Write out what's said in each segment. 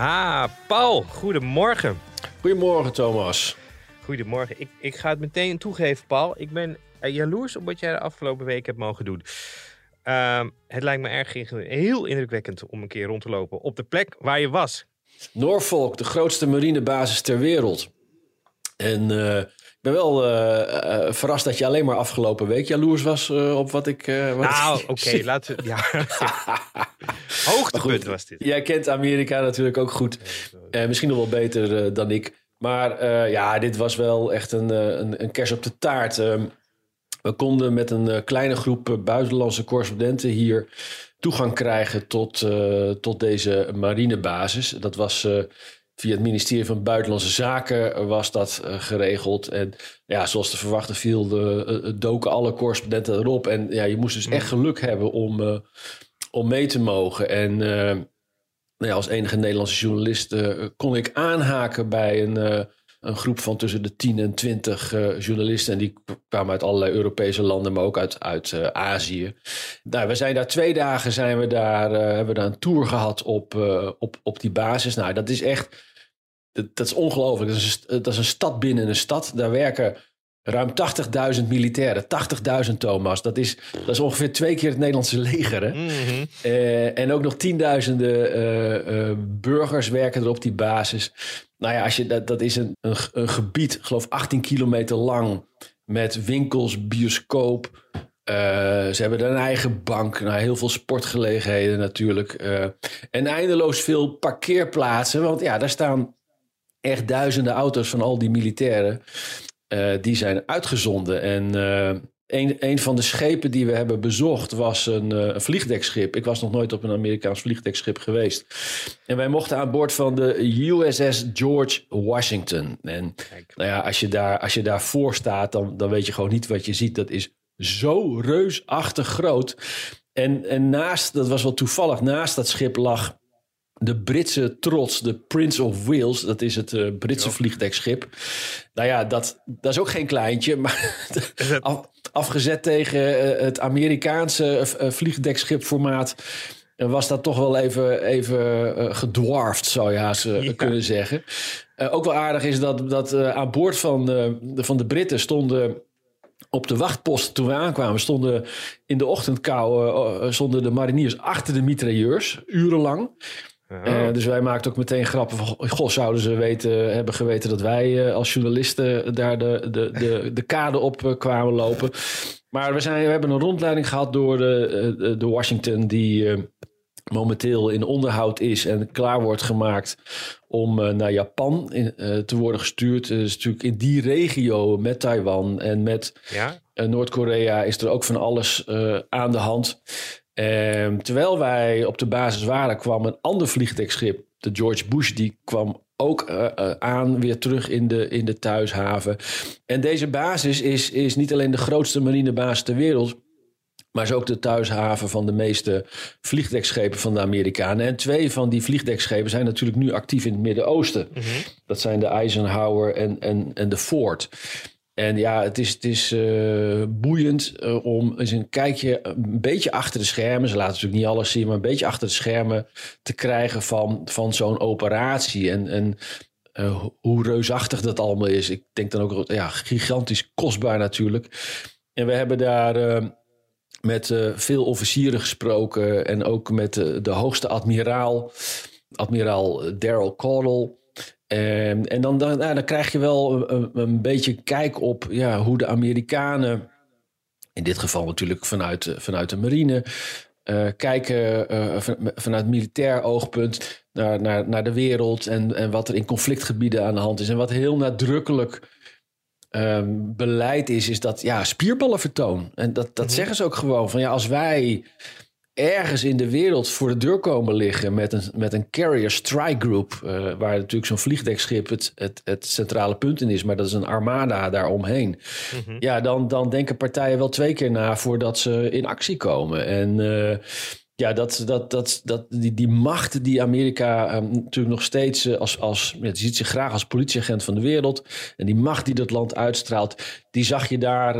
Ah, Paul, goedemorgen. Goedemorgen, Thomas. Goedemorgen. Ik, ik ga het meteen toegeven, Paul. Ik ben eh, jaloers op wat jij de afgelopen week hebt mogen doen. Ehm, het lijkt me erg heel indrukwekkend om een keer rond te lopen op de plek waar je was. Norfolk, de grootste marinebasis ter wereld. En eh, ik ben wel eh, verrast dat je alleen maar afgelopen week jaloers was op wat ik... wat Nou, oké, laten we... Ja. Hoogtepunt was dit. Jij kent Amerika natuurlijk ook goed. Eh, misschien nog wel beter eh, dan ik. Maar eh, ja, dit was wel echt een, een, een kers op de taart. Ehm, we konden met een kleine groep buitenlandse correspondenten hier toegang krijgen tot, tot deze marinebasis. Dat was via het ministerie van Buitenlandse Zaken was dat geregeld. En ja, zoals te verwachten viel, de, doken alle correspondenten erop. En ja, je moest dus echt geluk hebben om, om mee te mogen. En eh, nou ja, als enige Nederlandse journalist eh, kon ik aanhaken bij een, eh, een groep van tussen de 10 en 20 eh, journalisten. En die kwamen uit allerlei Europese landen, maar ook uit, uit Azië. Nou, we zijn daar twee dagen zijn we daar, hebben we daar een tour gehad op, op, op die basis. Nou, dat is echt, dat, is ongelooflijk. Dat is een stad binnen een stad. Daar werken ruim 80.000 militairen. 80.000 Thomas. Dat is, dat is ongeveer twee keer het Nederlandse leger. Hè? Mhm. Eh, en ook nog tienduizenden eh, eh, burgers werken er op die basis. Nou ja, als je, dat, dat is een, een, een gebied, ik geloof 18 kilometer lang. Met winkels, bioscoop. Ze hebben er een eigen bank. Nou, heel veel sportgelegenheden natuurlijk. en eindeloos veel parkeerplaatsen. Want ja, daar staan echt duizenden auto's van al die militairen. Eh, die zijn uitgezonden. En eh, een, een van de schepen die we hebben bezocht was een, eh, een vliegdekschip. Ik was nog nooit op een Amerikaans vliegdekschip geweest. En wij mochten aan boord van de USS George Washington. En nou ja, als je daar, als je daar voor staat, dan, dan weet je gewoon niet wat je ziet. Dat is zo reusachtig groot. En, en naast, dat was wel toevallig, naast dat schip lag de Britse trots, de Prince of Wales. Dat is het eh, Britse vliegdekschip. Nou ja, dat, dat is ook geen kleintje. Maar af- afgezet tegen eh, het Amerikaanse eh, vliegdekschipformaat... was dat toch wel even, even gedwarfd, zou je haast Ja. kunnen zeggen. Ook wel aardig is dat, dat aan boord van, de, van de Britten stonden op de wachtpost toen we aankwamen, stonden in de ochtendkou eh, stonden de mariniers achter de mitrailleurs, urenlang. Eh, dus wij maakten ook meteen grappen van, goh, zouden ze weten, hebben geweten dat wij eh, als journalisten daar de, de, de, de kade op eh, kwamen lopen. Maar we, zijn, we hebben een rondleiding gehad door de, eh, de Washington die eh, momenteel in onderhoud is en klaar wordt gemaakt om eh, naar Japan in, eh, te worden gestuurd. Dus natuurlijk in die regio met Taiwan en met Ja? eh, Noord-Korea is er ook van alles eh, aan de hand. Ehm, terwijl wij op de basis waren, kwam een ander vliegdekschip, de George Bush, die kwam ook eh, eh, aan weer terug in de, in de thuishaven. En deze basis is, is niet alleen de grootste marinebasis ter wereld, maar is ook de thuishaven van de meeste vliegdekschepen van de Amerikanen. En twee van die vliegdekschepen zijn natuurlijk nu actief in het Midden-Oosten. Dat zijn de Eisenhower en, en, en de Ford. En ja, het is, het is eh, boeiend eh, om eens een kijkje een beetje achter de schermen. Ze laten natuurlijk niet alles zien, maar een beetje achter de schermen te krijgen van, van zo'n operatie. En, en eh, hoe reusachtig dat allemaal is. Ik denk dan ook, ja, gigantisch kostbaar natuurlijk. En we hebben daar met veel officieren gesproken en ook met de hoogste admiraal, admiraal Daryl Caudle. En, en dan, dan, nou, dan krijg je wel een, een beetje kijk op ja, hoe de Amerikanen, in dit geval natuurlijk vanuit, eh, vanuit de marine, uh, kijken uh, van, vanuit militair oogpunt naar, naar, naar de wereld en, en wat er in conflictgebieden aan de hand is. En wat heel nadrukkelijk um, beleid is, is dat ja, spierballenvertoon. En dat, dat mm -hmm. zeggen ze ook gewoon van ja, als wij ergens in de wereld voor de deur komen liggen met een, met een carrier strike group, uh, waar natuurlijk zo'n vliegdekschip het, het, het centrale punt in is, maar dat is een armada daaromheen. Mm -hmm. Ja, dan, dan denken partijen wel twee keer na voordat ze in actie komen. En uh, ja, dat, dat, dat, dat, die, die macht die Amerika um, natuurlijk nog steeds uh, als, als ja, ziet zich graag als politieagent van de wereld. En die macht die dat land uitstraalt, die zag je daar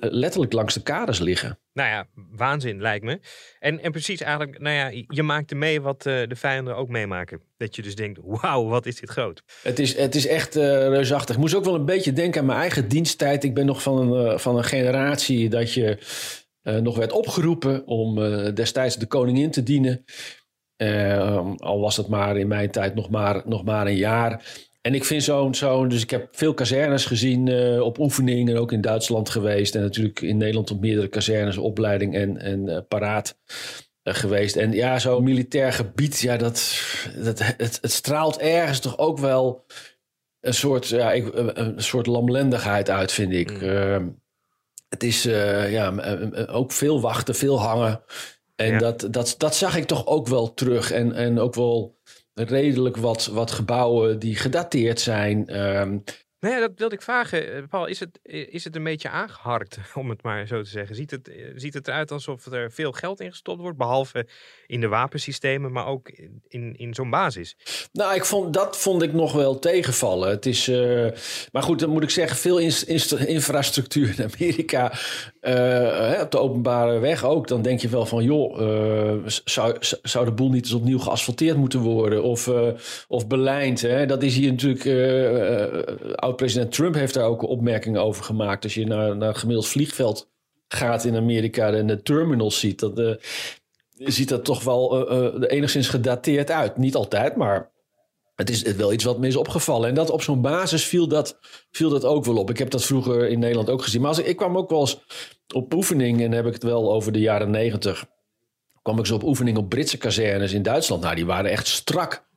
letterlijk langs de kaders liggen. Nou ja, waanzin lijkt me. En, en precies eigenlijk, nou ja, je maakt er mee wat de vijanden ook meemaken. Dat je dus denkt, wauw, wat is dit groot. Het is, het is echt reusachtig. Ik moest ook wel een beetje denken aan mijn eigen diensttijd. Ik ben nog van een, van een generatie dat je uh, nog werd opgeroepen om uh, destijds de koningin te dienen. Uh, al was het maar in mijn tijd nog maar, nog maar een jaar. En ik vind zo'n, zo, dus ik heb veel kazernes gezien op oefening en ook in Duitsland geweest. En natuurlijk in Nederland op meerdere kazernes, opleiding en, en paraat geweest. En ja, zo'n militair gebied, ja, dat, dat, het, het straalt ergens toch ook wel een soort, ja, ik, een soort lamlendigheid uit, vind ik. Mm het is uh, ja, ook veel wachten, veel hangen. En ja. dat, dat, dat zag ik toch ook wel terug. En, en ook wel redelijk wat, wat gebouwen die gedateerd zijn. Um, nou ja, dat wilde ik vragen. Paul, is het, is het een beetje aangeharkt, om het maar zo te zeggen? Ziet het, ziet het eruit alsof er veel geld in gestopt wordt, behalve in de wapensystemen, maar ook in, in zo'n basis? Nou, ik vond, dat vond ik nog wel tegenvallen. Het is, uh, maar goed, dan moet ik zeggen, veel in, in, infrastructuur in Amerika, op de openbare weg ook. Dan denk je wel van, joh, zou, zou de boel niet eens opnieuw geasfalteerd moeten worden? Of, of hè? Dat is hier natuurlijk oud-president Trump heeft daar ook opmerkingen over gemaakt. Als je naar, naar een gemiddeld vliegveld gaat in Amerika en de terminals ziet, dat, uh, ziet dat toch wel uh, uh, enigszins gedateerd uit. Niet altijd, maar het is wel iets wat me is opgevallen. En dat op zo'n basis viel dat, viel dat ook wel op. Ik heb dat vroeger in Nederland ook gezien. Maar als ik, ik kwam ook wel eens op oefening, en heb ik het wel over de jaren negentig, kwam ik zo op oefening op Britse kazernes in Duitsland. Nou, die waren echt strak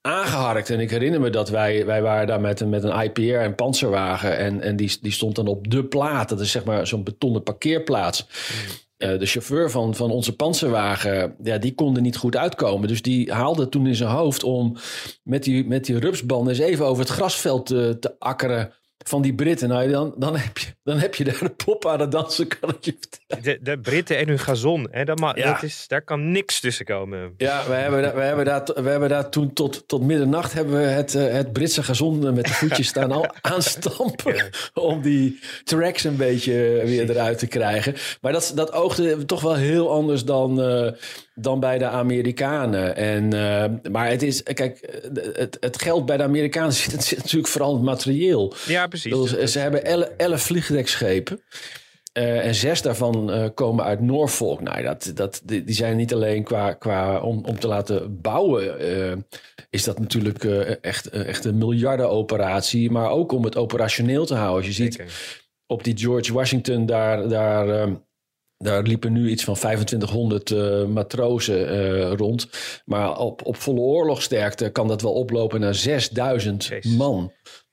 aangeharkt. En ik herinner me dat wij, wij waren daar met, met een IPR en panzerwagen. En, en die, die stond dan op de plaat. Dat is zeg maar zo'n betonnen parkeerplaats. Uh, de chauffeur van, van onze panzerwagen, ja, die kon er niet goed uitkomen. Dus die haalde toen in zijn hoofd om met die, met die rupsband eens even over het grasveld te, te akkeren van die Britten. Nou, dan, dan, heb je, dan heb je daar de pop aan het dansen, kan ik je vertellen. De, de Britten en hun gazon, hè, dat ma- ja. dat is, daar kan niks tussen komen. Ja, we hebben, we hebben, daar, we hebben daar toen tot, tot middernacht hebben we het, het Britse gazon met de voetjes staan al aanstampen. Ja. Om die tracks een beetje weer eruit te krijgen. Maar dat, dat oogde toch wel heel anders dan... Uh, dan bij de Amerikanen. En, uh, maar het is, kijk, het, het geld bij de Amerikanen zit, natuurlijk vooral in het materieel. Ja, precies. Dus, ze hebben elf, elf vliegdekschepen. Uh, en zes daarvan uh, komen uit Norfolk. Nou, dat, dat, die, die zijn niet alleen qua, qua om, om te laten bouwen. Uh, is dat natuurlijk echt, echt een miljardenoperatie. Maar ook om het operationeel te houden. Als je ziet Zeker. op die George Washington daar. daar daar liepen nu iets van 2500 uh, matrozen uh, rond. Maar op, op volle oorlogsterkte kan dat wel oplopen naar 6000 Jezus. man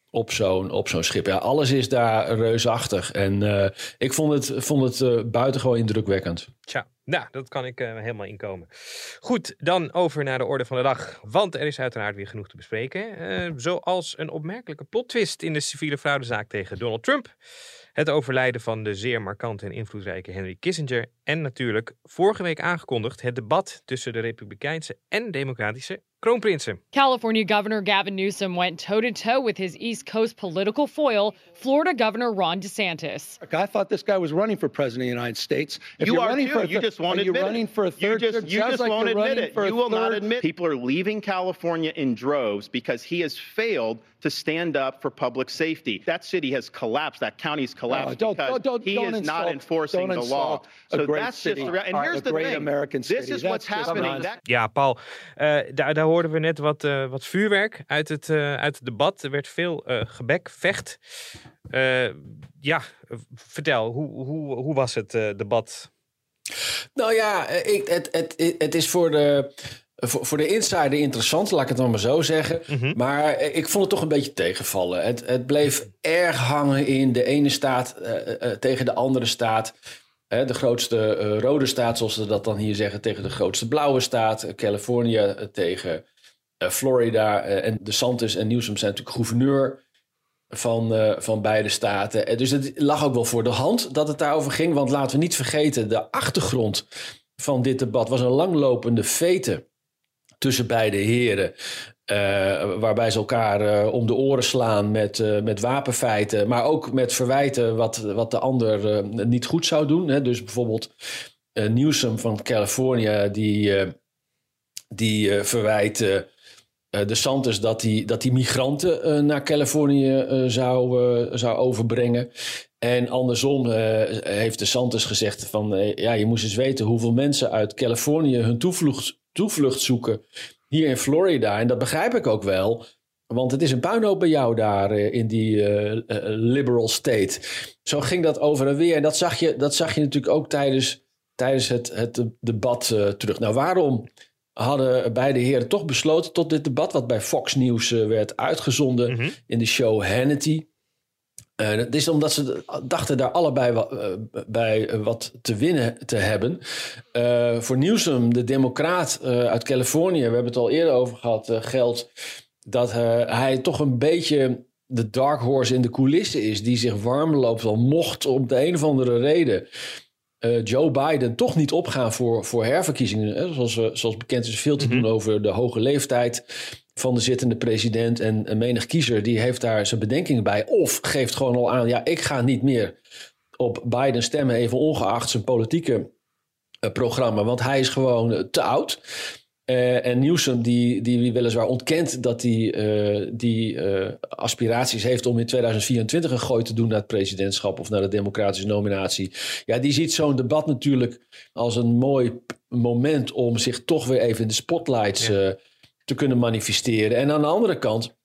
op zo'n op zo'n schip. Ja, alles is daar reusachtig. En uh, ik vond het, vond het buitengewoon indrukwekkend. Tja, nou, dat kan ik helemaal inkomen. Goed, dan over naar de orde van de dag. Want er is uiteraard weer genoeg te bespreken. zoals een opmerkelijke plot twist in de civiele fraudezaak tegen Donald Trump. Het overlijden van de zeer markante en invloedrijke Henry Kissinger. En natuurlijk vorige week aangekondigd het debat tussen de Republikeinse en Democratische kroonprinsen. California Governor Gavin Newsom went toe-to-toe with his East Coast political foil, Florida Governor Ron DeSantis. I thought this guy was running for president of the United States. If you are running too. For you just won't admit running it. for a third you just, you just like won't admit it. You will not admit. People are leaving California in droves because he has failed to stand up for public safety. That city has collapsed. That county's collapsed oh, don't, because don't, don't, he is insult, not enforcing the law. So that's city. just the, and All here's the great thing. American this city. is what's that's happening. That, ja, Paul, uh, daar, daar hoorden we net wat, uh, wat vuurwerk uit het, uh, uit het debat. Er werd veel uh, gebek, vecht. ja, vertel, hoe, hoe, hoe was het debat? Nou ja, ik, het, het, het is voor de, voor, voor de insider interessant, laat ik het dan maar zo zeggen. Mhm. Maar ik vond het toch een beetje tegenvallen. Het, het bleef erg hangen in de ene staat tegen de andere staat de grootste uh, rode staat, zoals ze dat dan hier zeggen, tegen de grootste blauwe staat. Californië tegen Florida. en de Santos en Newsom zijn natuurlijk gouverneur van, van beide staten. dus het lag ook wel voor de hand dat het daarover ging. Want laten we niet vergeten, de achtergrond van dit debat was een langlopende fete tussen beide heren. Uh, waarbij ze elkaar uh, om de oren slaan met, uh, met wapenfeiten, maar ook met verwijten wat, wat de ander niet goed zou doen. Hè. Dus bijvoorbeeld Newsom van Californië, die, die verwijt de Santos dat hij dat die migranten naar Californië zou, zou overbrengen. En andersom heeft de Santos gezegd van ja, je moest eens weten hoeveel mensen uit Californië hun toevlucht, toevlucht zoeken hier in Florida. En dat begrijp ik ook wel. Want het is een puinhoop bij jou daar eh, in die uh, liberal state. Zo ging dat over en weer. En dat zag je, dat zag je natuurlijk ook tijdens, tijdens het, het debat uh, terug. Nou, waarom hadden beide heren toch besloten tot dit debat... wat bij Fox News werd uitgezonden Mhm. in de show Hannity... Uh, dat is omdat ze dachten daar allebei wa uh, bij uh, wat te winnen te hebben. voor Newsom, de democraat uit Californië, we hebben het al eerder over gehad, geldt dat hij toch een beetje de dark horse in de coulissen is, die zich warm loopt. Al mocht om de een of andere reden Joe Biden toch niet opgaan voor, voor herverkiezingen. Hè? Zoals, zoals bekend is veel te doen over de hoge leeftijd van de zittende president. En een menig kiezer die heeft daar zijn bedenkingen bij. Of geeft gewoon al aan, ja, ik ga niet meer op Biden stemmen, even ongeacht zijn politieke uh, programma. Want hij is gewoon uh, te oud. Uh, en Newsom, die, die weliswaar ontkent dat hij die aspiraties heeft om in 2024 een gooi te doen naar het presidentschap of naar de democratische nominatie. Ja, die ziet zo'n debat natuurlijk als een mooi moment om zich toch weer even in de spotlights ja te kunnen manifesteren. En aan de andere kant,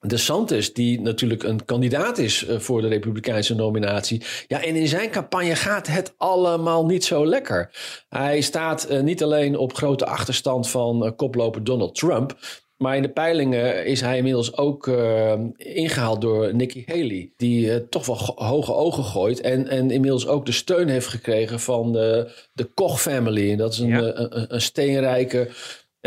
de Santos, die natuurlijk een kandidaat is voor de Republikeinse nominatie. Ja, en in zijn campagne gaat het allemaal niet zo lekker. Hij staat uh, niet alleen op grote achterstand van uh, koploper Donald Trump. Maar in de peilingen is hij inmiddels ook uh, ingehaald door Nikki Haley. Die toch wel hoge ogen gooit. En, en inmiddels ook de steun heeft gekregen van de Koch family. En dat is een, ja. een, een steenrijke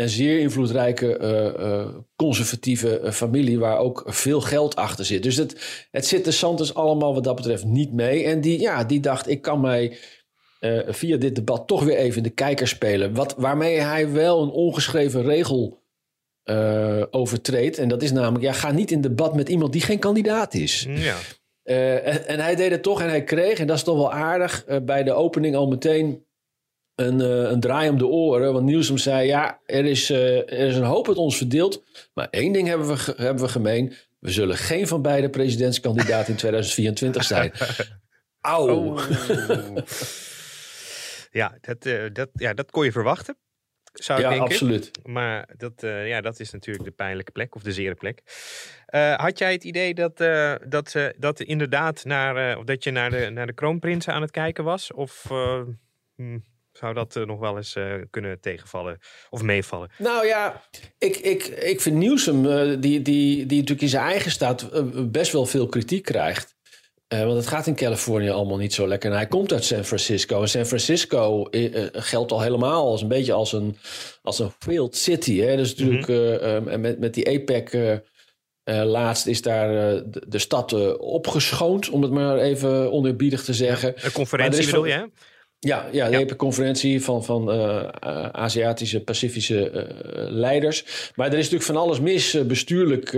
een zeer invloedrijke uh, uh, conservatieve uh, familie waar ook veel geld achter zit. Dus het, het zit de Santos allemaal wat dat betreft niet mee. En die, ja, die dacht, ik kan mij via dit debat toch weer even in de kijker spelen. Wat, waarmee hij wel een ongeschreven regel overtreedt. En dat is namelijk, ja, ga niet in debat met iemand die geen kandidaat is. Ja. En, en, hij deed het toch en hij kreeg, en dat is toch wel aardig, bij de opening al meteen een, uh, een draai om de oren. Want Newsom zei, ja, er is, uh, er is een hoop uit ons verdeeld. Maar één ding hebben we, hebben we gemeen. We zullen geen van beide presidentskandidaten in 2024 zijn. Auw. Oh. ja, dat, uh, dat, ja, dat kon je verwachten. Zou ik ja, denken. absoluut. Maar dat, ja, dat is natuurlijk de pijnlijke plek, of de zere plek. had jij het idee dat, dat, dat inderdaad naar, of dat je naar de, naar de kroonprinsen aan het kijken was? Of... Hmm zou dat uh, nog wel eens uh, kunnen tegenvallen of meevallen? Nou ja, ik, ik, ik vind Newsom, uh, die, die, die natuurlijk in zijn eigen staat best wel veel kritiek krijgt. want het gaat in Californië allemaal niet zo lekker. En hij komt uit San Francisco. En San Francisco geldt al helemaal als een beetje als een, als een failed city. Hè? Dus natuurlijk mm-hmm. met, met die APEC... laatst is daar de, de, stad opgeschoond, om het maar even oneerbiedig te zeggen. Een conferentie bedoel je, hè? Ja, ja, de ja. conferentie van, van uh, Aziatische, Pacifische uh, leiders. Maar er is natuurlijk van alles mis, bestuurlijk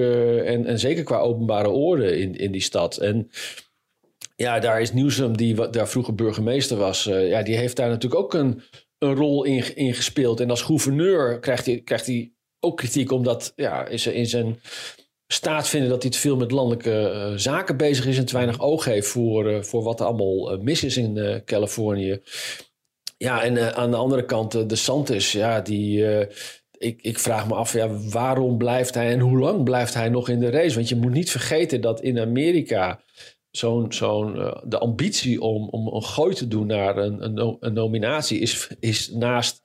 en, en zeker qua openbare orde in, in die stad. En ja, daar is Newsom, die daar vroeger burgemeester was, ja, die heeft daar natuurlijk ook een, een rol in, in gespeeld. En als gouverneur krijgt hij, krijgt hij ook kritiek, omdat ja, in zijn staat vinden dat hij te veel met landelijke uh, zaken bezig is en te weinig oog heeft voor, uh, voor wat er allemaal uh, mis is in Californië. Ja, en aan de andere kant de Santis, ja, die. ik, ik vraag me af, ja, waarom blijft hij en hoe lang blijft hij nog in de race? Want je moet niet vergeten dat in Amerika zo'n, zo'n, de ambitie om, om een gooi te doen naar een, een, een nominatie is, is naast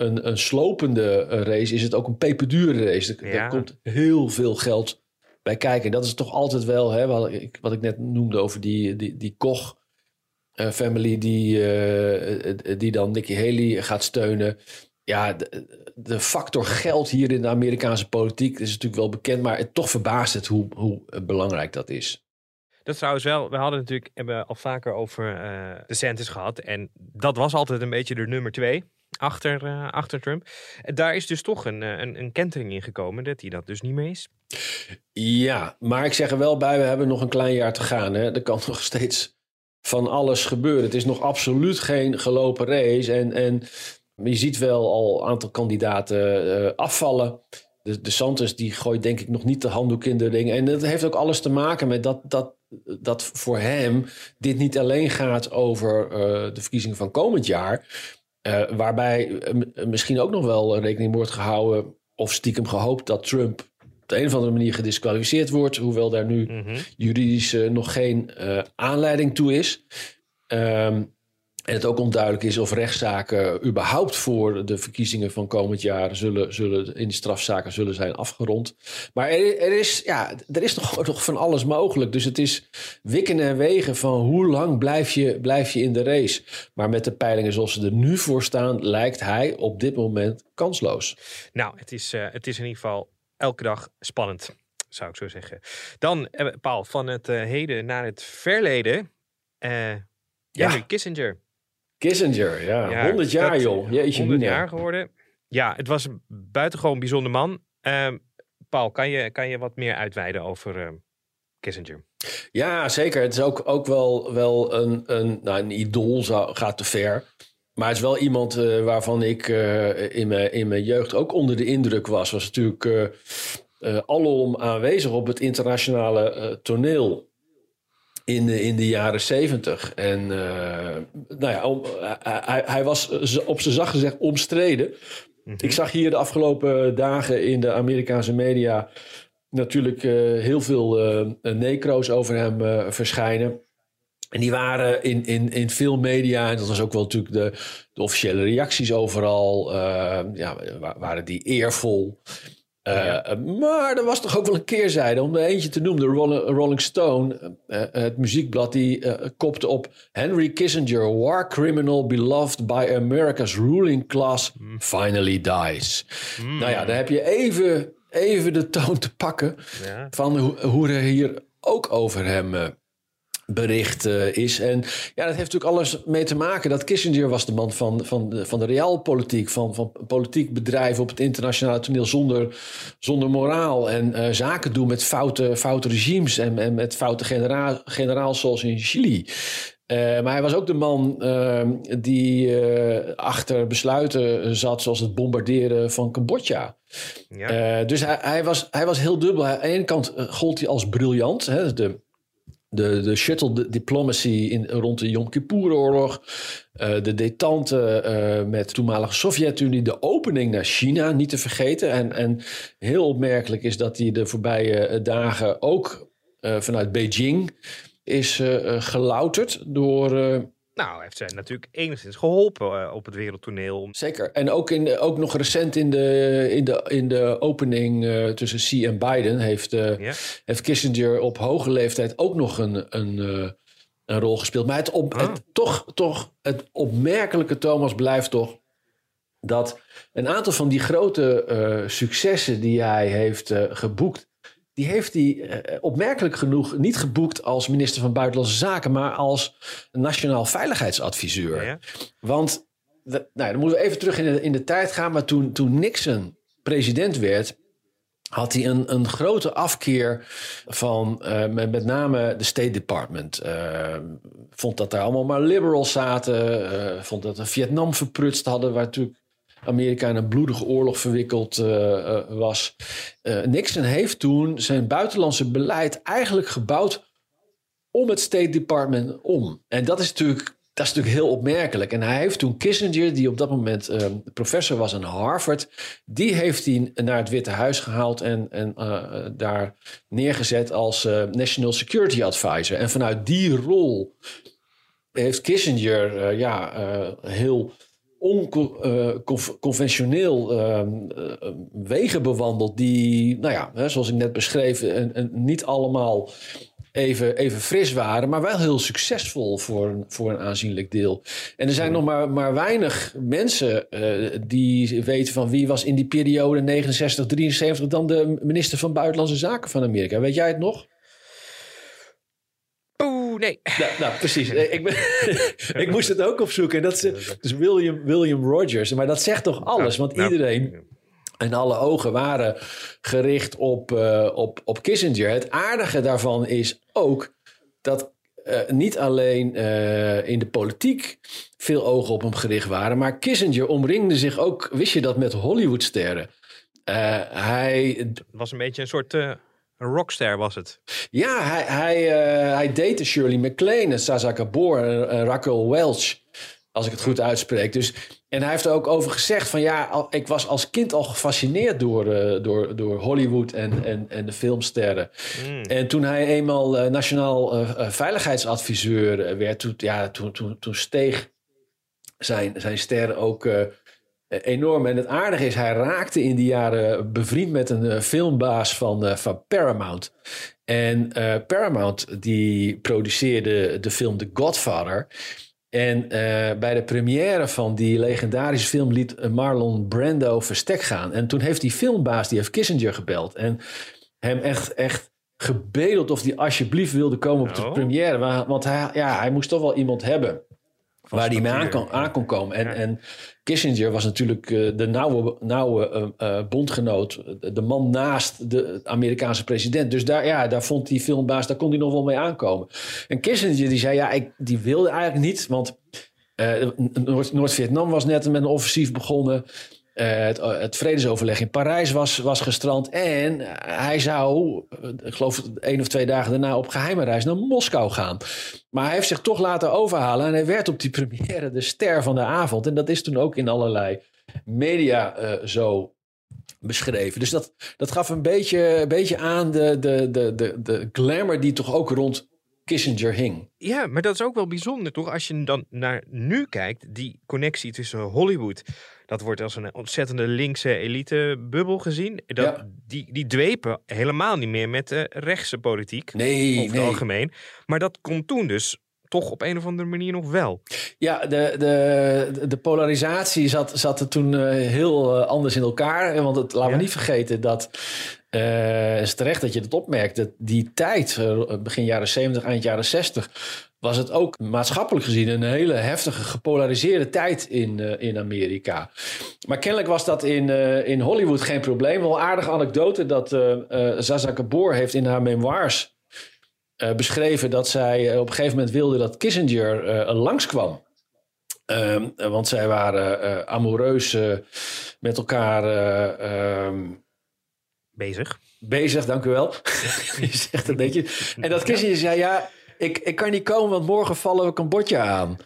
een, een slopende race, is het ook een peperdure race. Er, Ja. komt heel veel geld bij kijken. Dat is toch altijd wel, hè, wat, ik, wat ik net noemde over die, die, die Koch eh, family die, eh, eh, die dan Nikki Haley gaat steunen. Ja, de, de factor geld hier in de Amerikaanse politiek is natuurlijk wel bekend, maar het toch verbaast het hoe, hoe eh, belangrijk dat is. Dat trouwens wel, we hadden natuurlijk hebben al vaker over eh de DeSantis gehad. En dat was altijd een beetje de nummer twee achter, eh, achter Trump. En daar is dus toch een, eh, een, een kentering in gekomen dat hij dat dus niet meer is. Ja, maar ik zeg er wel bij, we hebben nog een klein jaar te gaan. Hè. Er kan nog steeds van alles gebeuren. Het is nog absoluut geen gelopen race. En, en je ziet wel al een aantal kandidaten eh, afvallen. De, de Santos die gooit denk ik nog niet de handdoek in de ring. En dat heeft ook alles te maken met dat, dat, dat voor hem dit niet alleen gaat over eh, de verkiezingen van komend jaar. Eh, waarbij eh, misschien ook nog wel rekening wordt gehouden of stiekem gehoopt dat Trump op de een of andere manier gedisqualificeerd wordt. Hoewel daar nu Mhm. juridisch eh, nog geen aanleiding toe is. Ehm, en het ook onduidelijk is of rechtszaken überhaupt voor de verkiezingen van komend jaar zullen, zullen in die strafzaken zullen zijn afgerond. Maar er, er, is, ja, er is nog, nog van alles mogelijk. Dus het is wikken en wegen van hoe lang blijf je, blijf je in de race. Maar met de peilingen zoals ze er nu voor staan, lijkt hij op dit moment kansloos. Nou, het is, eh, het is in ieder geval elke dag spannend, zou ik zo zeggen. Dan, eh, Paul, van het eh, heden naar het verleden. eh Henry Kissinger. Kissinger, ja. Ja, 100 jaar dat- joh. Jeetje 100 mina. jaar geworden. Ja, het was een buitengewoon bijzonder man. Ehm, Paul, kan je, kan je wat meer uitweiden over ehm, Kissinger? Ja, zeker. Het is ook, ook wel, wel een, een, nou, een idool, zou, gaat te ver. Maar het is wel iemand eh, waarvan ik eh, in, mijn, in mijn jeugd ook onder de indruk was. Was natuurlijk eh alom aanwezig op het internationale toneel in de, in de jaren zeventig. En eh, nou ja, om, hij, hij- hij was z- op zijn zacht gezegd omstreden. Ik zag hier de afgelopen dagen in de Amerikaanse media natuurlijk eh, heel veel eh necro's over hem eh, verschijnen. En die waren in, in, in veel media, en dat was ook wel natuurlijk de, de officiële reacties overal, eh, ja, wa- waren die eervol. Eh, Maar er was toch ook wel een keerzijde. Om er eentje te noemen, de Rolling, Rolling Stone, eh, het muziekblad, die eh, kopte op Henry Kissinger, war criminal beloved by America's ruling class, finally dies. Nou ja, dan heb je even, even de toon te pakken Ja. van hoe, hoe er hier ook over hem eh, bericht eh, is. En ja, dat heeft natuurlijk alles mee te maken dat Kissinger was de man van, van, de, van de realpolitiek, van, van politiek bedrijven op het internationale toneel zonder, zonder moraal en eh, zaken doen met foute, foute regimes en, en met foute genera generaals zoals in Chili. Eh, maar hij was ook de man eh, die achter besluiten zat, zoals het bombarderen van Cambodja. Ja. Dus hij, hij, was, hij was heel dubbel. Aan de ene kant gold hij als briljant. Hè, de, de, de shuttle di- diplomacy in, rond de Yom Kippur-oorlog. eh, de detente eh, met de toenmalige Sovjet-Unie. De opening naar China, niet te vergeten. En, en heel opmerkelijk is dat hij de voorbije eh, dagen ook vanuit Beijing is gelouterd door... Nou, heeft zij natuurlijk enigszins geholpen eh, op het wereldtoneel. Zeker. En ook, in, ook nog recent in de, in de, in de opening eh, tussen Xi en Biden heeft, eh, heeft Kissinger op hoge leeftijd ook nog een, een, een rol gespeeld. Maar het, op, Ah. het, toch, toch, het opmerkelijke, Thomas, blijft toch dat een aantal van die grote successen die hij heeft geboekt, die heeft hij eh, opmerkelijk genoeg niet geboekt als minister van Buitenlandse Zaken, maar als nationaal veiligheidsadviseur. Ja. Want de- nou dan moeten we even terug in de, in de tijd gaan. Maar toen, toen Nixon president werd, had hij een, een grote afkeer van eh, met, met name de State Department. Eh, vond dat daar allemaal maar liberals zaten. eh, vond dat we Vietnam verprutst hadden, waar natuurlijk Amerika in een bloedige oorlog verwikkeld eh, eh, was. Eh, Nixon heeft toen zijn buitenlandse beleid eigenlijk gebouwd om het State Department om. En dat is natuurlijk Dat is natuurlijk heel opmerkelijk. En hij heeft toen Kissinger, die op dat moment professor was aan Harvard, die heeft hij naar het Witte Huis gehaald en, en daar neergezet als National Security Advisor. En vanuit die rol heeft Kissinger ja, heel onconventioneel wegen bewandeld die, nou ja, zoals ik net beschreef, en, en niet allemaal even, even fris waren, maar wel heel succesvol voor een, voor een aanzienlijk deel. En er zijn nog maar, maar weinig mensen uh, die weten van wie was in die periode 69, 73 dan de minister van Buitenlandse Zaken van Amerika. Weet jij het nog? Nee. Nou, nou precies. ik, ben, ik moest het ook opzoeken. En dat is dus William, William Rogers. Maar dat zegt toch alles? Want Nou, iedereen en alle ogen waren gericht op, uh, op, op Kissinger. Het aardige daarvan is ook dat uh, niet alleen uh, in de politiek veel ogen op hem gericht waren, maar Kissinger omringde zich ook, wist je dat, met Hollywoodsterren. hij Het was een beetje een soort uh, rockster, was het. Ja, hij, hij, hij date Shirley MacLaine, Sasa Gabor en Raquel Welch. Als ik het goed uitspreek. Dus, en hij heeft er ook over gezegd van ja, ik was als kind al gefascineerd door, uh, door, door Hollywood en, en, en de filmsterren. Mm. En toen hij eenmaal uh, nationaal uh, veiligheidsadviseur werd, toen, ja, toen, toen, toen steeg zijn, zijn sterren ook enorm. En het aardige is, hij raakte in die jaren bevriend met een filmbaas van, van Paramount. En Paramount die produceerde de film The Godfather. En uh, bij de première van die legendarische film liet Marlon Brando verstek gaan. En toen heeft die filmbaas, die heeft Kissinger gebeld. En hem echt, echt gebedeld of hij alsjeblieft wilde komen op de Oh. première. Want hij, ja, hij moest toch wel iemand hebben waar hij mee aan kon, aan kon komen. En, Ja. en Kissinger was natuurlijk uh, de nauwe, nauwe uh, uh, bondgenoot, de man naast de Amerikaanse president. Dus daar, ja, daar vond die filmbaas, daar kon hij nog wel mee aankomen. En Kissinger die zei, ja, ik, die wilde eigenlijk niet, want uh, Noord- Noord-Vietnam was net met een offensief begonnen. Uh, het, het vredesoverleg in Parijs was, was gestrand. En hij zou, ik geloof één of twee dagen daarna, op geheime reis naar Moskou gaan. Maar hij heeft zich toch laten overhalen. En hij werd op die première de ster van de avond. En dat is toen ook in allerlei media zo beschreven. Dus dat, dat gaf een beetje, een beetje aan de, de, de, de, de glamour die toch ook rond Kissinger hing. Ja, maar dat is ook wel bijzonder, toch? Als je dan naar nu kijkt, die connectie tussen Hollywood. Dat wordt als een ontzettende linkse elitebubbel gezien. Dat, Ja. die, die dwepen helemaal niet meer met de rechtse politiek. Nee, over het nee. algemeen. Maar dat kon toen dus toch op een of andere manier nog wel. Ja, de, de, de polarisatie zat, zat er toen uh, heel uh, anders in elkaar. Want het, laten Ja. we niet vergeten dat. Uh, het is terecht dat je dat opmerkt. Dat die tijd, begin jaren 70, eind jaren 60. Was het ook maatschappelijk gezien een hele heftige, gepolariseerde tijd in, uh, in Amerika. Maar kennelijk was dat in, uh, in Hollywood geen probleem. Wel een aardige anekdote dat uh, Zaza Gabor heeft in haar memoirs beschreven dat zij op een gegeven moment wilde dat Kissinger langskwam. Um, want zij waren amoureus met elkaar um, Bezig. bezig, dank u wel. Je zegt het netjes. En dat Kissinger zei, ja, ik, ik kan niet komen, want morgen vallen we Cambodja aan.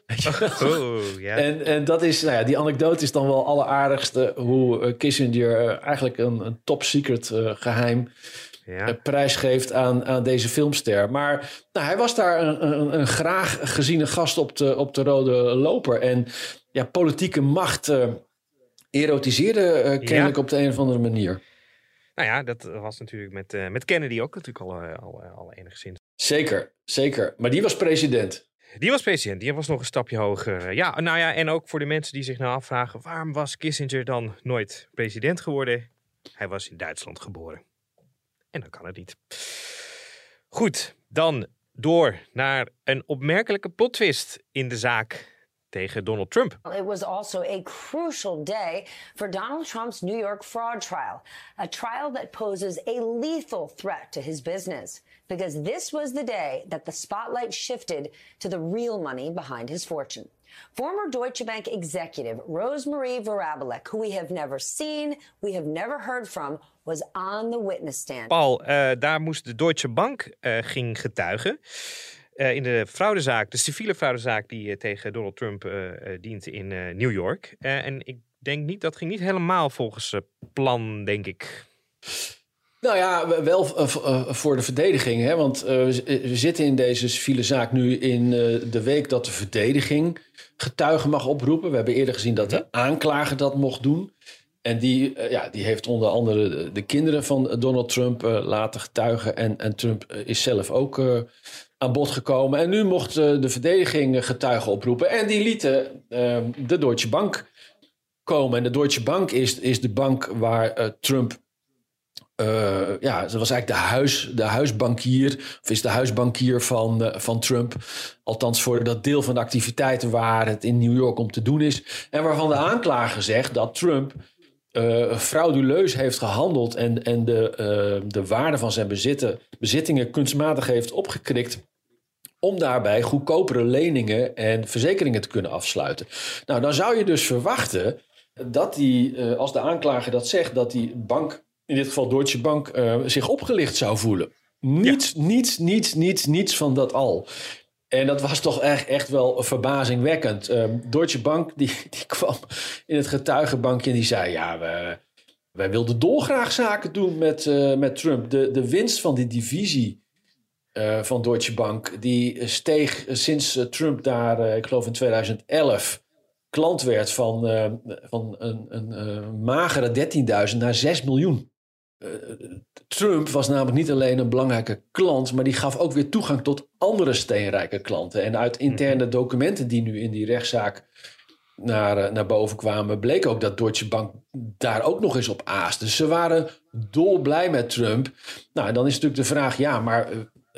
Oh, ja. En, en dat is, nou ja, die anekdote is dan wel alleraardigste hoe uh, Kissinger uh, eigenlijk een, een top secret uh, geheim ja. prijs geeft aan, aan deze filmster. Maar nou, hij was daar een, een, een graag geziene gast op de, op de rode loper. En ja, politieke macht uh, erotiseerde uh, kennelijk Ja. op de een of andere manier. Nou ja, dat was natuurlijk met, uh, met Kennedy ook natuurlijk al, al, al enigszins. Zeker, zeker. Maar die was president. Die was president, die was nog een stapje hoger. Ja, nou ja, en ook voor de mensen die zich nou afvragen... waarom was Kissinger dan nooit president geworden? Hij was in Duitsland geboren. En dan kan het niet. Goed, dan door naar een opmerkelijke plotwist in de zaak tegen Donald Trump. It was also a crucial day for Donald Trump's New York fraud trial, a trial that poses a lethal threat to his business. Because this was the day that the spotlight shifted to the real money behind his fortune. Former Deutsche Bank executive Rosemarie Varabalek, who we have never seen, we have never heard from, was on the witness stand. Paul, uh, daar moest de Deutsche Bank uh, ging getuigen. In de fraudezaak, de civiele fraudezaak die tegen Donald Trump dient in New York. en ik denk niet, dat ging niet helemaal volgens plan, denk ik. Nou ja, wel voor de verdediging. Hè? Want we zitten in deze civiele zaak nu in de week dat de verdediging getuigen mag oproepen. We hebben eerder gezien dat de aanklager dat mocht doen. En die, eh, ja, die heeft onder andere de, kinderen van Donald Trump laten getuigen. En, en Trump eh, is zelf ook aan bod gekomen. En nu mocht de verdediging getuigen oproepen. En die lieten de Deutsche Bank komen. En de Deutsche Bank is, is de bank waar Trump ja, dat was eigenlijk de, huis, de huisbankier, of is de huisbankier van, van Trump. Althans, voor dat deel van de activiteiten waar het in New York om te doen is. En waarvan de aanklager zegt dat Trump uh, frauduleus heeft gehandeld en, en de, uh, de waarde van zijn bezitten, bezittingen kunstmatig heeft opgekrikt om daarbij goedkopere leningen en verzekeringen te kunnen afsluiten. Nou, dan zou je dus verwachten dat die, uh, als de aanklager dat zegt, dat die bank, in dit geval Deutsche Bank, zich opgelicht zou voelen. Niets, ja. niets, niets, niets, niets van dat al. En dat was toch echt, echt wel verbazingwekkend. Um, Deutsche Bank die, die kwam in het getuigenbankje en die zei... ja, we, wij wilden dolgraag zaken doen met, uh, met Trump. De, de winst van die divisie uh, van Deutsche Bank... die steeg sinds uh, Trump daar, ik geloof in 2011... klant werd van, van een, een magere 13.000 naar 6 miljoen. Trump was namelijk niet alleen een belangrijke klant, maar die gaf ook weer toegang tot andere steenrijke klanten. En uit interne mhm. documenten die nu in die rechtszaak naar, eh, naar boven kwamen, bleek ook dat Deutsche Bank daar ook nog eens op aast. Dus ze waren dolblij met Trump. Nou, dan is natuurlijk de vraag, ja, maar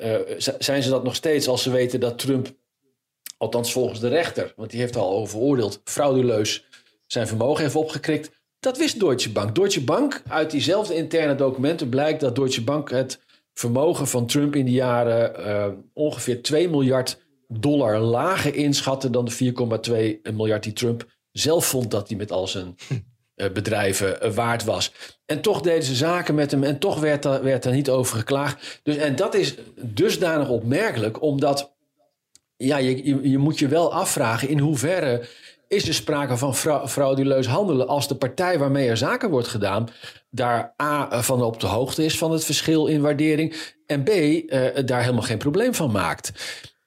uh, zijn ze dat nog steeds als ze weten dat Trump, althans volgens de rechter, want die heeft al over veroordeeld, frauduleus zijn vermogen heeft opgekrikt. Dat wist Deutsche Bank. Deutsche Bank, uit diezelfde interne documenten blijkt dat Deutsche Bank het vermogen van Trump in die jaren uh, ongeveer 2 miljard dollar lager inschatte dan de 4,2 miljard die Trump zelf vond dat hij met al zijn bedrijven uh, waard was. En toch deden ze zaken met hem en toch werd er, werd er niet over geklaagd. Dus, en dat is dusdanig opmerkelijk, omdat ja, je, je, moet je wel afvragen in hoeverre is er sprake van frauduleus handelen als de partij waarmee er zaken wordt gedaan daar A van op de hoogte is van het verschil in waardering en B daar helemaal geen probleem van maakt.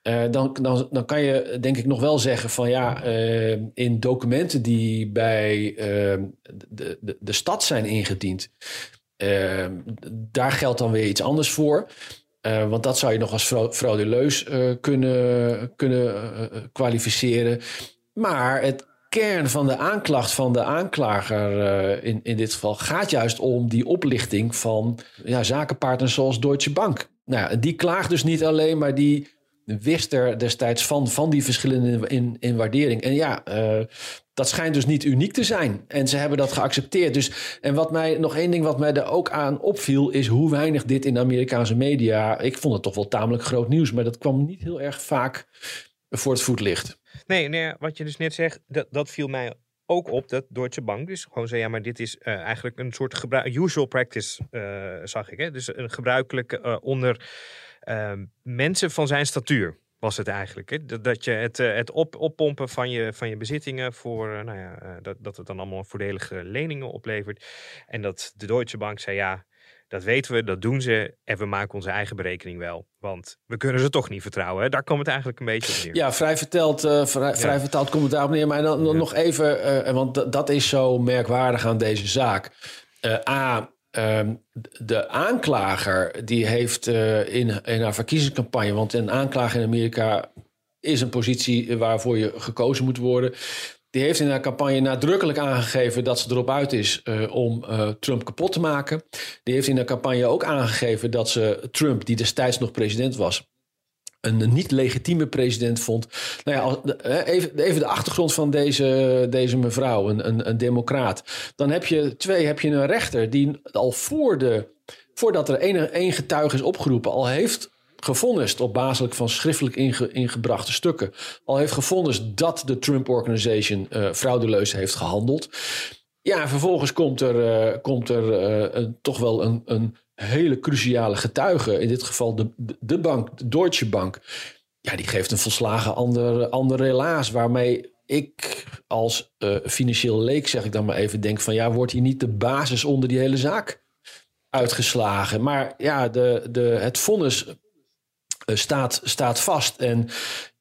Uh, dan, dan, kan je denk ik nog wel zeggen van ja, uh, in documenten die bij de, de, de stad zijn ingediend, daar geldt dan weer iets anders voor. want dat zou je nog als frauduleus kunnen, kunnen kwalificeren. Maar het kern van de aanklacht van de aanklager in, in dit geval gaat juist om die oplichting van ja, zakenpartners zoals Deutsche Bank. Nou, die klaagt dus niet alleen, maar die wist er destijds van, van die verschillende in, in waardering. En ja, uh, dat schijnt dus niet uniek te zijn. En ze hebben dat geaccepteerd. Dus, en wat mij, nog één ding wat mij er ook aan opviel, is hoe weinig dit in de Amerikaanse media. Ik vond het toch wel tamelijk groot nieuws, maar dat kwam niet heel erg vaak voor het voetlicht. Nee, nee, wat je dus net zegt, dat, dat viel mij ook op dat Deutsche Bank dus gewoon zei, ja, maar dit is uh, eigenlijk een soort usual practice, uh, zag ik. Hè? Dus een gebruikelijke onder ehm, mensen van zijn statuur was het eigenlijk. Hè? Dat, dat je het, het op, oppompen van je, van je bezittingen voor, nou ja, dat, dat het dan allemaal voordelige leningen oplevert. En dat de Deutsche Bank zei, ja, dat weten we, dat doen ze. En we maken onze eigen berekening wel. Want we kunnen ze toch niet vertrouwen. Hè? Daar komt het eigenlijk een beetje op neer. Ja, vrij verteld, uh, vrij, vrij, vertaald komt het daarop neer. Maar dan, nog even, uh, want dat is zo merkwaardig aan deze zaak. Uh, A, ehm, de aanklager die heeft in, in haar verkiezingscampagne... want een aanklager in Amerika is een positie waarvoor je gekozen moet worden... Die heeft in haar campagne nadrukkelijk aangegeven dat ze erop uit is uh, om uh, Trump kapot te maken. Die heeft in haar campagne ook aangegeven dat ze Trump, die destijds nog president was, een niet legitieme president vond. Nou ja, even, even de achtergrond van deze, deze mevrouw, een, een, een democraat. Dan heb je twee, heb je een rechter die al voor de, voordat er één, één getuige is opgeroepen, al heeft gevonnist op basis van schriftelijk ingebrachte stukken. Al heeft gevonnist dat de Trump Organization uh, frauduleus heeft gehandeld. Ja, vervolgens komt er, uh, komt er een, toch wel een, een hele cruciale getuige. In dit geval de, de bank, de Deutsche Bank. ja, die geeft een volslagen ander, ander relaas. Waarmee ik als uh, financieel leek, zeg ik dan maar even, denk van ja, wordt hier niet de basis onder die hele zaak uitgeslagen? Maar ja, de, de, het vonnis uh, staat, staat vast. En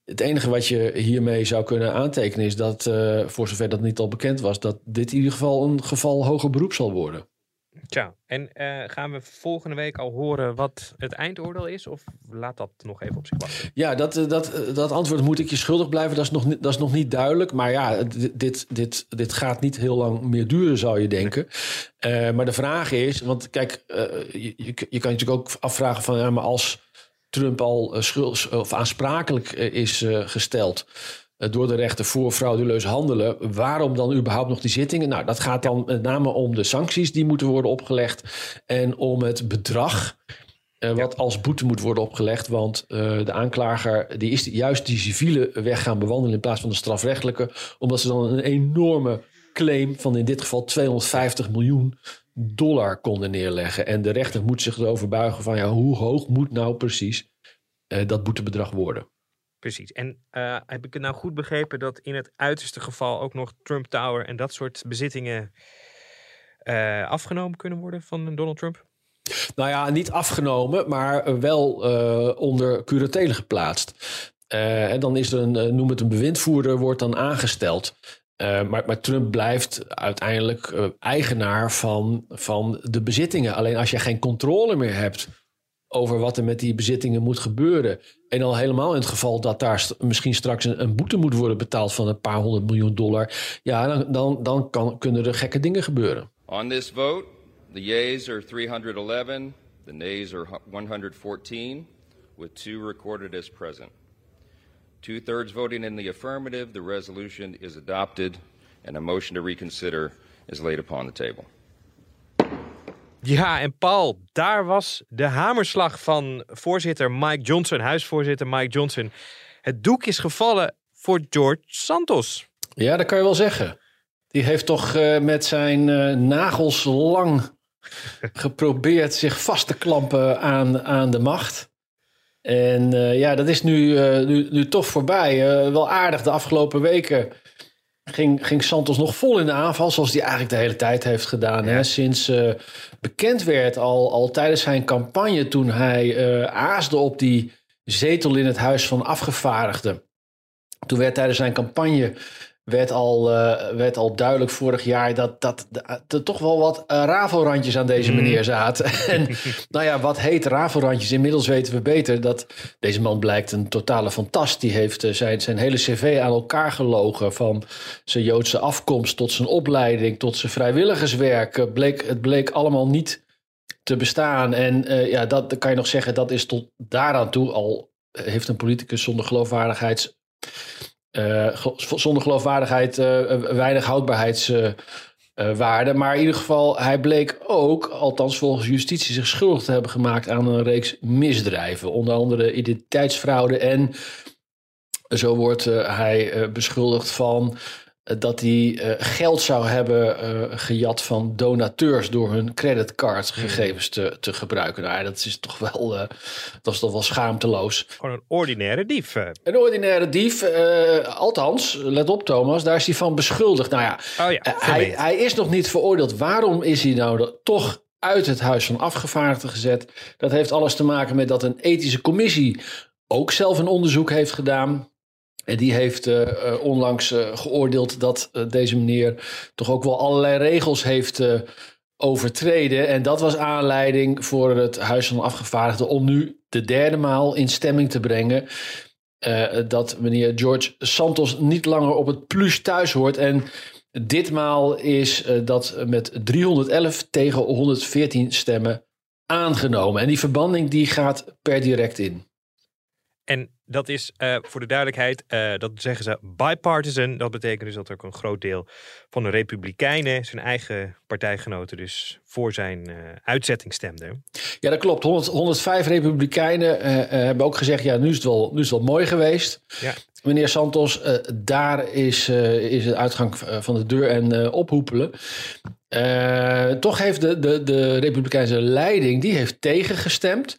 het enige wat je hiermee zou kunnen aantekenen is dat, uh, voor zover dat niet al bekend was, dat dit in ieder geval een geval hoger beroep zal worden. Tja, en uh, gaan we volgende week al horen wat het eindoordeel is? Of laat dat nog even op zich wachten? Ja, dat, dat, dat antwoord moet ik je schuldig blijven. Dat is nog, dat is nog niet duidelijk. Maar ja, dit, dit, dit gaat niet heel lang meer duren, zou je denken. Uh, maar de vraag is, want kijk, uh, je, je, je kan je natuurlijk ook afvragen van... Ja, maar als Trump al schuld, of aansprakelijk is gesteld door de rechter voor frauduleus handelen. Waarom dan überhaupt nog die zittingen? Nou, dat gaat dan met name om de sancties die moeten worden opgelegd en om het bedrag. Uh, wat als boete moet worden opgelegd. Want uh, de aanklager die is juist die civiele weg gaan bewandelen in plaats van de strafrechtelijke. Omdat ze dan een enorme claim van in dit geval 250 miljoen dollar konden neerleggen. En de rechter moet zich erover buigen van ja, hoe hoog moet nou precies dat boetebedrag worden. Precies. En uh, heb ik het nou goed begrepen dat in het uiterste geval ook nog Trump Tower en dat soort bezittingen uh, afgenomen kunnen worden van Donald Trump? Nou ja, niet afgenomen, maar wel uh, onder curatele geplaatst. en dan is er een, noem het een bewindvoerder, wordt dan aangesteld. maar, maar, Trump blijft uiteindelijk eigenaar van, van de bezittingen. Alleen als je geen controle meer hebt over wat er met die bezittingen moet gebeuren. En al helemaal in het geval dat daar misschien straks een, boete moet worden betaald van een paar honderd miljoen dollar. Ja, dan, dan, dan kan, kunnen er gekke dingen gebeuren. On this vote, the yeas are 311, the nays are 114, with two recorded as present. Two-thirds voting in the affirmative, the resolution is adopted, and a motion to reconsider is laid upon the table. Ja, en Paul, daar was de hamerslag van voorzitter Mike Johnson, huisvoorzitter Mike Johnson. Het doek is gevallen voor George Santos. Ja, dat kan je wel zeggen. Die heeft toch uh, met zijn uh, nagels lang geprobeerd zich vast te klampen aan, aan de macht. En uh, ja, dat is nu, nu, nu toch voorbij. wel aardig de afgelopen weken ging, ging Santos nog vol in de aanval, zoals hij eigenlijk de hele tijd heeft gedaan. Hè? Sinds uh, bekend werd, al, al tijdens zijn campagne, toen hij uh, aasde op die zetel in het Huis van Afgevaardigden. Toen werd tijdens zijn campagne werd al, uh, werd al duidelijk vorig jaar dat, dat, er toch wel wat uh, rafelrandjes aan deze Mhm. meneer zaten. en nou ja, wat heet rafelrandjes? Inmiddels weten we beter dat deze man blijkt een totale fantast. Die heeft uh, zijn, zijn hele cv aan elkaar gelogen. Van zijn Joodse afkomst tot zijn opleiding tot zijn vrijwilligerswerk. Het bleek, het bleek allemaal niet te bestaan. En ja, dat, kan je nog zeggen, dat is tot daaraan toe al heeft een politicus zonder geloofwaardigheids zonder geloofwaardigheid uh, weinig houdbaarheidswaarde. Maar in ieder geval, hij bleek ook, althans volgens justitie, zich schuldig te hebben gemaakt aan een reeks misdrijven. Onder andere identiteitsfraude en zo wordt hij beschuldigd van dat hij uh, geld zou hebben uh, gejat van donateurs door hun creditcardgegevens te, te gebruiken. Nou, dat is toch wel, dat is toch wel schaamteloos. Gewoon een ordinaire dief. Een ordinaire dief, althans, let op Thomas, daar is hij van beschuldigd. Nou ja, oh ja hij, hij is nog niet veroordeeld. Waarom is hij nou toch uit het Huis van Afgevaardigden gezet? Dat heeft alles te maken met dat een ethische commissie ook zelf een onderzoek heeft gedaan. En die heeft uh, uh, onlangs uh, geoordeeld dat deze meneer toch ook wel allerlei regels heeft overtreden. En dat was aanleiding voor het Huis van Afgevaardigden om nu de derde maal in stemming te brengen. dat meneer George Santos niet langer op het plus thuis hoort. En ditmaal is dat met 311 tegen 114 stemmen aangenomen. En die verbanding die gaat per direct in. En dat is uh, voor de duidelijkheid, uh, dat zeggen ze bipartisan. Dat betekent dus dat ook een groot deel van de Republikeinen, zijn eigen partijgenoten, dus voor zijn uh, uitzetting stemden. Ja, dat klopt. 100, 105 Republikeinen hebben ook gezegd: ja, nu is het wel, nu is het wel mooi geweest. Ja. Meneer Santos, daar is, is de uitgang van de deur en ophoepelen. Uh, toch heeft de, de, de Republikeinse leiding die heeft tegengestemd.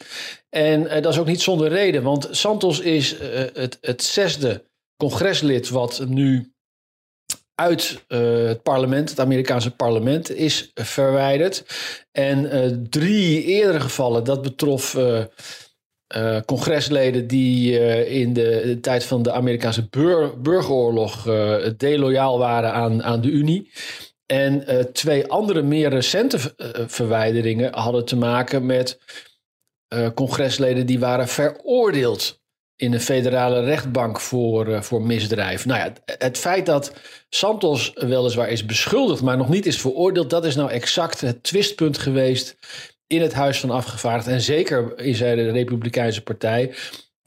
En uh, dat is ook niet zonder reden, want Santos is uh, het, het zesde congreslid wat nu uit het parlement, het Amerikaanse parlement, is verwijderd. En drie eerdere gevallen, dat betrof congresleden die in de, tijd van de Amerikaanse bur burgeroorlog uh, deloyaal waren aan, aan de Unie. En twee andere meer recente verwijderingen hadden te maken met congresleden die waren veroordeeld in een federale rechtbank voor, voor misdrijf. Nou ja, het feit dat Santos weliswaar is beschuldigd, maar nog niet is veroordeeld, dat is nou exact het twistpunt geweest in het Huis van Afgevaardigden en zeker in de Republikeinse Partij.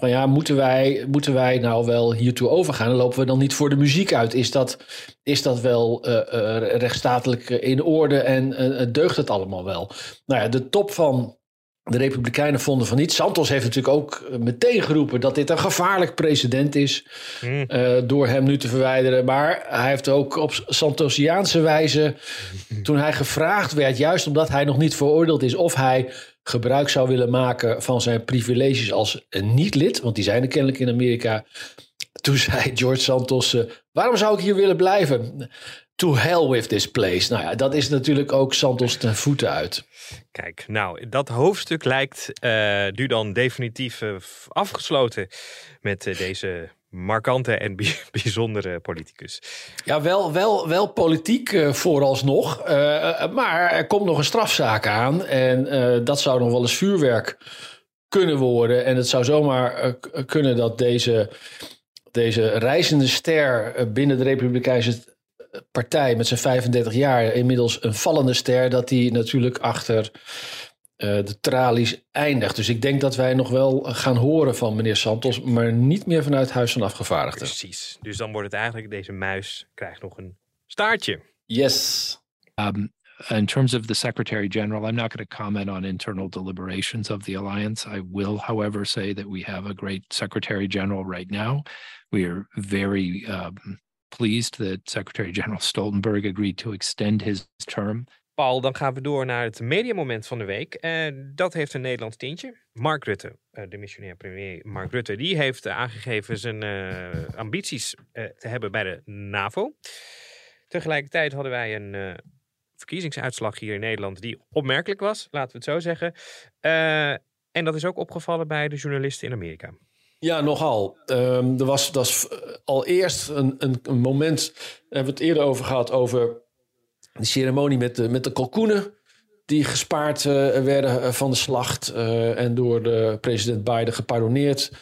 Van ja, moeten wij, moeten wij nou wel hiertoe overgaan? Dan lopen we dan niet voor de muziek uit? Is dat, is dat wel uh, uh, rechtsstatelijk in orde en uh, deugt het allemaal wel? Nou ja, de top van de Republikeinen vonden van niet. Santos heeft natuurlijk ook meteen geroepen dat dit een gevaarlijk precedent is. Mm. Uh, door hem nu te verwijderen. Maar hij heeft ook op Santosiaanse wijze. toen hij gevraagd werd, juist omdat hij nog niet veroordeeld is. of hij gebruik zou willen maken van zijn privileges als niet-lid. want die zijn er kennelijk in Amerika. Toen zei George Santos: uh, Waarom zou ik hier willen blijven? To hell with this place. Nou ja, dat is natuurlijk ook Santos ten voeten uit. Kijk, nou, dat hoofdstuk lijkt uh, nu dan definitief uh, afgesloten met deze markante en bijzondere politicus. Ja, wel, wel, wel politiek vooralsnog. maar er komt nog een strafzaak aan. En dat zou nog wel eens vuurwerk kunnen worden. En het zou zomaar kunnen dat deze, deze reizende ster binnen de Republikeinse partij met zijn 35 jaar inmiddels een vallende ster, dat hij natuurlijk achter de tralies eindigt. Dus ik denk dat wij nog wel gaan horen van meneer Santos, maar niet meer vanuit Huis van Afgevaardigden. Precies. Dus dan wordt het eigenlijk, deze muis krijgt nog een staartje. Yes. Um, in terms of the Secretary General, I'm not going to comment on internal deliberations of the alliance. I will, however, say that we have a great Secretary General right now. We are very um, pleased that Secretary General Stoltenberg agreed to extend his term. Paul, dan gaan we door naar het mediamoment van de week. En dat heeft een Nederlands tintje. Mark Rutte, eh, de missionair premier Mark Rutte, die heeft aangegeven zijn ambities te hebben bij de NAVO. Tegelijkertijd hadden wij een verkiezingsuitslag hier in Nederland die opmerkelijk was, laten we het zo zeggen. en dat is ook opgevallen bij de journalisten in Amerika. Ja, nogal. Um, er was, dat is al eerst een, een, een moment, daar hebben we het eerder over gehad, over de ceremonie met de, met de kalkoenen. Die gespaard uh, werden van de slacht uh, en door de president Biden gepardonneerd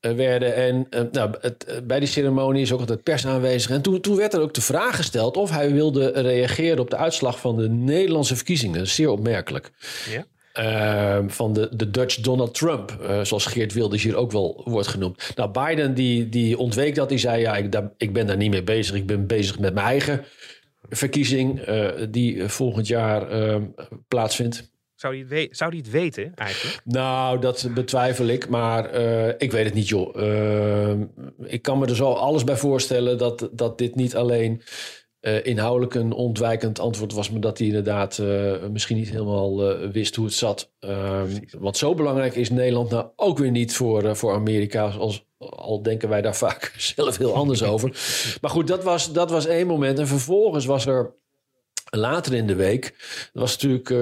uh, werden. En nou, het, bij die ceremonie is ook altijd pers aanwezig. En toen, toen werd er ook de vraag gesteld of hij wilde reageren op de uitslag van de Nederlandse verkiezingen. Zeer opmerkelijk. Ja. Uh, van de, de Dutch Donald Trump, uh, zoals Geert Wilders hier ook wel wordt genoemd. Nou, Biden die, die ontweek dat. Die zei, ja, ik, daar, ik ben daar niet mee bezig. Ik ben bezig met mijn eigen verkiezing uh, die volgend jaar ehm, plaatsvindt. Zou hij, het zou hij het weten eigenlijk? Nou, dat betwijfel ik. Maar uh, ik weet het niet, joh. Ik kan me er zo alles bij voorstellen dat, dat dit niet alleen inhoudelijk een ontwijkend antwoord was, maar dat hij inderdaad misschien niet helemaal wist hoe het zat. Um, want zo belangrijk is Nederland nou ook weer niet voor, voor Amerika, als, al denken wij daar vaak zelf heel anders over. Maar goed, dat was, dat was één moment. En vervolgens was er later in de week, was natuurlijk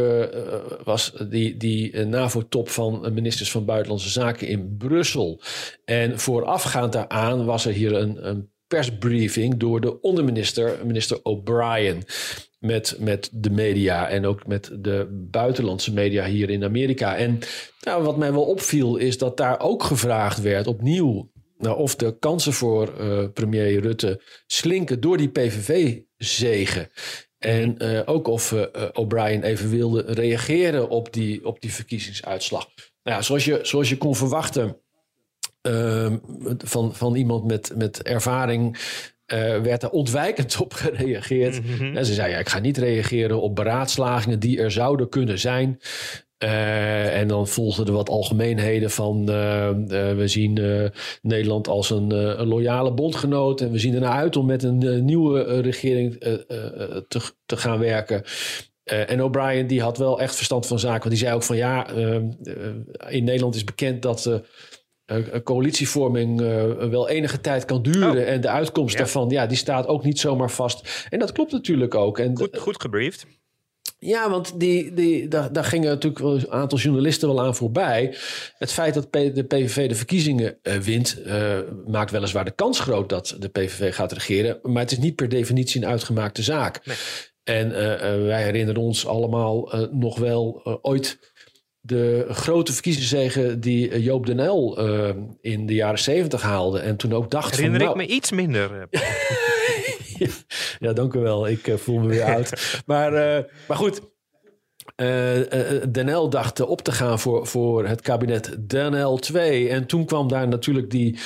was die, die NAVO-top van ministers van Buitenlandse Zaken in Brussel. En voorafgaand daaraan was er hier een, een persbriefing door de onderminister, minister O'Brien. Met, met de media en ook met de buitenlandse media hier in Amerika. En nou, wat mij wel opviel is dat daar ook gevraagd werd opnieuw nou, of de kansen voor uh, premier Rutte slinken door die PVV-zegen. En uh, ook of uh, O'Brien even wilde reageren op die, op die verkiezingsuitslag. Nou ja, zoals je, zoals je kon verwachten, uh, van, van iemand met, met ervaring. Uh, werd er ontwijkend op gereageerd. Mm -hmm. En ze zei: ja, Ik ga niet reageren op beraadslagingen die er zouden kunnen zijn. Uh, en dan volgden er wat algemeenheden van uh, uh, we zien Nederland als een, een, loyale bondgenoot en we zien ernaar uit om met een nieuwe regering te, te gaan werken. en O'Brien die had wel echt verstand van zaken, want die zei ook van ja, in Nederland is bekend dat coalitievorming wel enige tijd kan duren oh. en de uitkomst ja. daarvan, ja, die staat ook niet zomaar vast. En dat klopt natuurlijk ook. En, goed, goed gebriefd. Ja, want die, die, daar, daar gingen natuurlijk een aantal journalisten wel aan voorbij. Het feit dat de PVV de verkiezingen uh, wint, uh, maakt weliswaar de kans groot dat de PVV gaat regeren. Maar het is niet per definitie een uitgemaakte zaak. Nee. En uh, wij herinneren ons allemaal nog wel ooit de grote verkiezingszegen die Joop den Uyl in de jaren zeventig haalde. En toen ook dacht Herinner van, ik nou, me iets minder. ja, dank u wel. Ik uh, voel me weer oud. Maar, uh, maar goed, uh, uh, Den dacht op te gaan voor, voor het kabinet Den 2. En toen kwam daar natuurlijk die,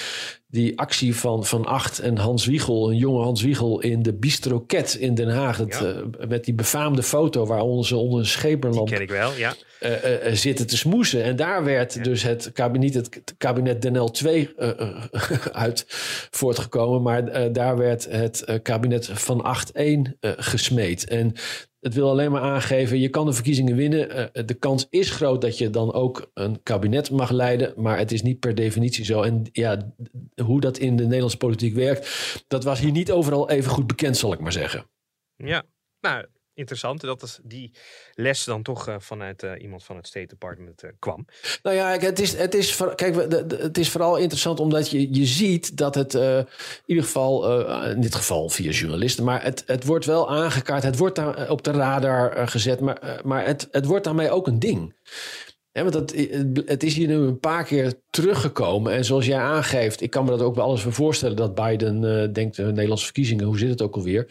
die actie van Van Acht en Hans Wiegel, een jonge Hans Wiegel, in de Bistroket in Den Haag. Ja. uh, met die befaamde foto waar onze onder een scheperlamp ken ik wel, ja. Uh, zitten te smoesen. En daar werd ja. dus het kabinet, het kabinet Den 2 uit voortgekomen. Maar daar werd het kabinet Van Acht 1 gesmeed. En het wil alleen maar aangeven, je kan de verkiezingen winnen. de kans is groot dat je dan ook een kabinet mag leiden. Maar het is niet per definitie zo. En ja, hoe dat in de Nederlandse politiek werkt, dat was hier niet overal even goed bekend, zal ik maar zeggen. Ja, nou, interessant dat is die les dan toch uh, vanuit uh, iemand van het State Department uh, kwam. Nou ja, het is, het is, kijk, het is vooral interessant omdat je, je ziet dat het in ieder geval, in dit geval via journalisten, maar het, het wordt wel aangekaart, het wordt daar op de radar gezet, maar, maar het, het wordt daarmee ook een ding. Ja, want dat, het is hier nu een paar keer teruggekomen. En zoals jij aangeeft, ik kan me dat ook wel alles voor voorstellen dat Biden uh, denkt: uh, Nederlandse verkiezingen, hoe zit het ook alweer?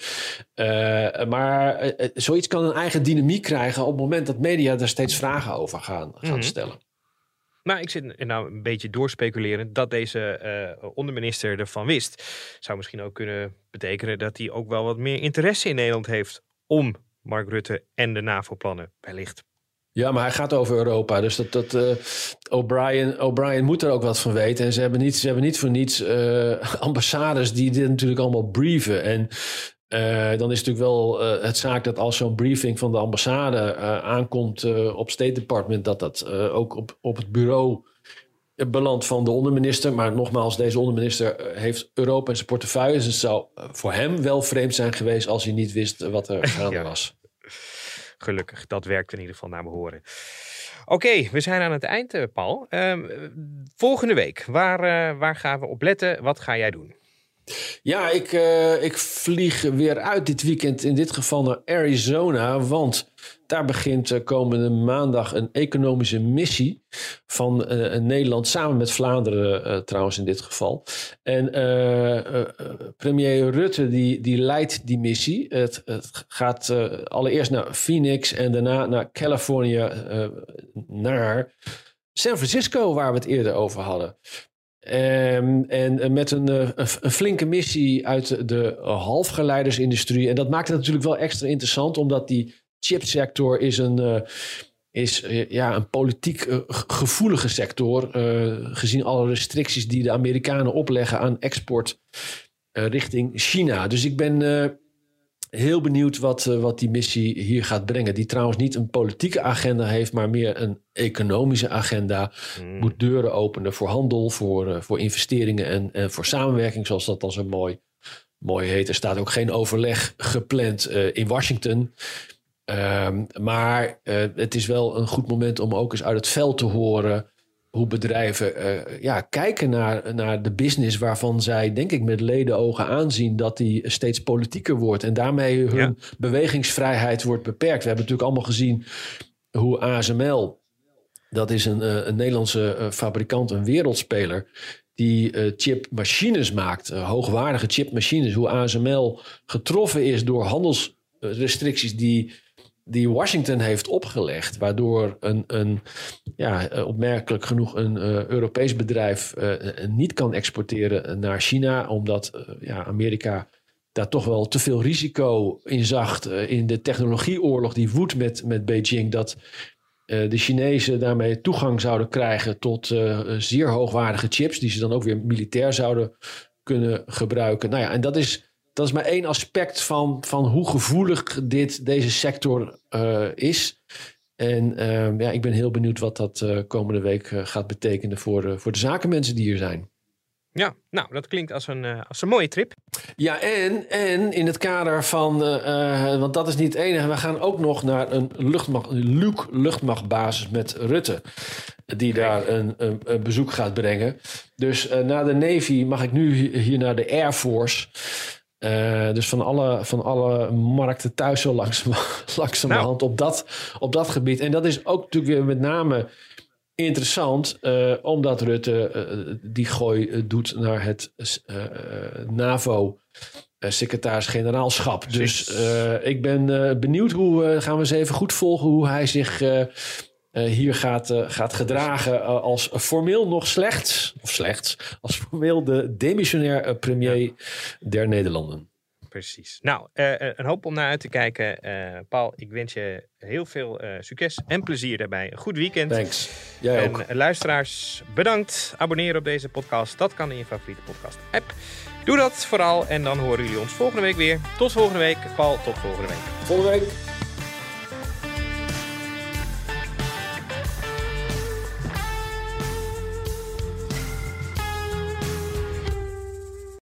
Uh, maar zoiets kan een eigen dynamiek krijgen op het moment dat media er steeds vragen over gaan, gaan mm -hmm. stellen. Maar ik zit nou een beetje doorspeculeren dat deze uh, onderminister ervan wist. Zou misschien ook kunnen betekenen dat hij ook wel wat meer interesse in Nederland heeft om Mark Rutte en de NAVO-plannen wellicht ja, maar hij gaat over Europa. Dus dat, dat uh, O'Brien, O'Brien moet er ook wat van weten. En ze hebben niet, ze hebben niet voor niets uh, ambassades die dit natuurlijk allemaal brieven. En uh, dan is het natuurlijk wel het zaak dat als zo'n briefing van de ambassade aankomt op State Department, dat dat ook op, op het bureau belandt van de onderminister. Maar nogmaals, deze onderminister heeft Europa in zijn portefeuille. Dus het zou voor hem wel vreemd zijn geweest als hij niet wist wat er gaande ja. was. Gelukkig, dat werkt in ieder geval naar behoren. Oké, we zijn aan het eind, uh, Paul. Uh, volgende week, waar, uh, waar gaan we op letten? Wat ga jij doen? Ja, ik, uh, ik vlieg weer uit dit weekend, in dit geval naar Arizona. Want daar begint uh, komende maandag een economische missie van uh, Nederland, samen met Vlaanderen trouwens in dit geval. En premier Rutte die, die leidt die missie. Het, het gaat allereerst naar Phoenix en daarna naar Californië, naar San Francisco, waar we het eerder over hadden. Um, en met een, een, een, flinke missie uit de halfgeleidersindustrie. En dat maakt het natuurlijk wel extra interessant, omdat die chipsector is een, uh, is, uh, ja, een politiek uh, gevoelige sector. gezien alle restricties die de Amerikanen opleggen aan export richting China. Dus ik ben heel benieuwd wat, wat die missie hier gaat brengen. Die trouwens niet een politieke agenda heeft, maar meer een economische agenda. Mm. Moet deuren openen voor handel, voor, voor investeringen en, en voor samenwerking, zoals dat dan zo mooi, mooi heet. Er staat ook geen overleg gepland in Washington. Um, maar het is wel een goed moment om ook eens uit het veld te horen hoe bedrijven uh, ja, kijken naar, naar de business waarvan zij, denk ik, met ledenogen aanzien dat die steeds politieker wordt. En daarmee hun ja. bewegingsvrijheid wordt beperkt. We hebben natuurlijk allemaal gezien hoe ASML, dat is een, uh, een Nederlandse fabrikant, een wereldspeler, die chipmachines maakt, hoogwaardige chipmachines, hoe ASML getroffen is door handelsrestricties die die Washington heeft opgelegd, waardoor een, een ja, eh, opmerkelijk genoeg een uh, Europees bedrijf uh, niet kan exporteren naar China, omdat ja, Amerika daar toch wel te veel risico in zag in de technologieoorlog die woedt met, met Beijing, dat de Chinezen daarmee toegang zouden krijgen tot zeer hoogwaardige chips, die ze dan ook weer militair zouden kunnen gebruiken. Nou ja, en dat is, dat is maar één aspect van, van hoe gevoelig dit, deze sector is. En ehm, ja, ik ben heel benieuwd wat dat komende week gaat betekenen voor, voor de zakenmensen die hier zijn. Ja, nou, dat klinkt als een, als een mooie trip. Ja, en, en in het kader van, want dat is niet het enige, we gaan ook nog naar een luchtmacht, Luke luchtmachtbasis met Rutte. Die daar een, een, bezoek gaat brengen. Dus uh, na de Navy mag ik nu hier naar de Air Force. Dus van alle, van alle markten thuis zo langzaam, langzamerhand nou. op, dat, op dat gebied. En dat is ook natuurlijk weer met name interessant, uh, omdat Rutte uh, die gooi doet naar het NAVO. secretaris-generaalschap. Dus ik ben benieuwd hoe gaan we eens even goed volgen hoe hij zich hier gaat, gaat gedragen als formeel nog slechts, of slechts, als formeel de demissionair premier ja. der Nederlanden precies. Nou, uh, een hoop om naar uit te kijken. Uh, Paul, ik wens je heel veel uh, succes en plezier daarbij. Een goed weekend. Thanks. Jij en ook. luisteraars, bedankt. Abonneren op deze podcast. Dat kan in je favoriete podcast app. Doe dat vooral en dan horen jullie ons volgende week weer. Tot volgende week. Paul, tot volgende week. Volgende week.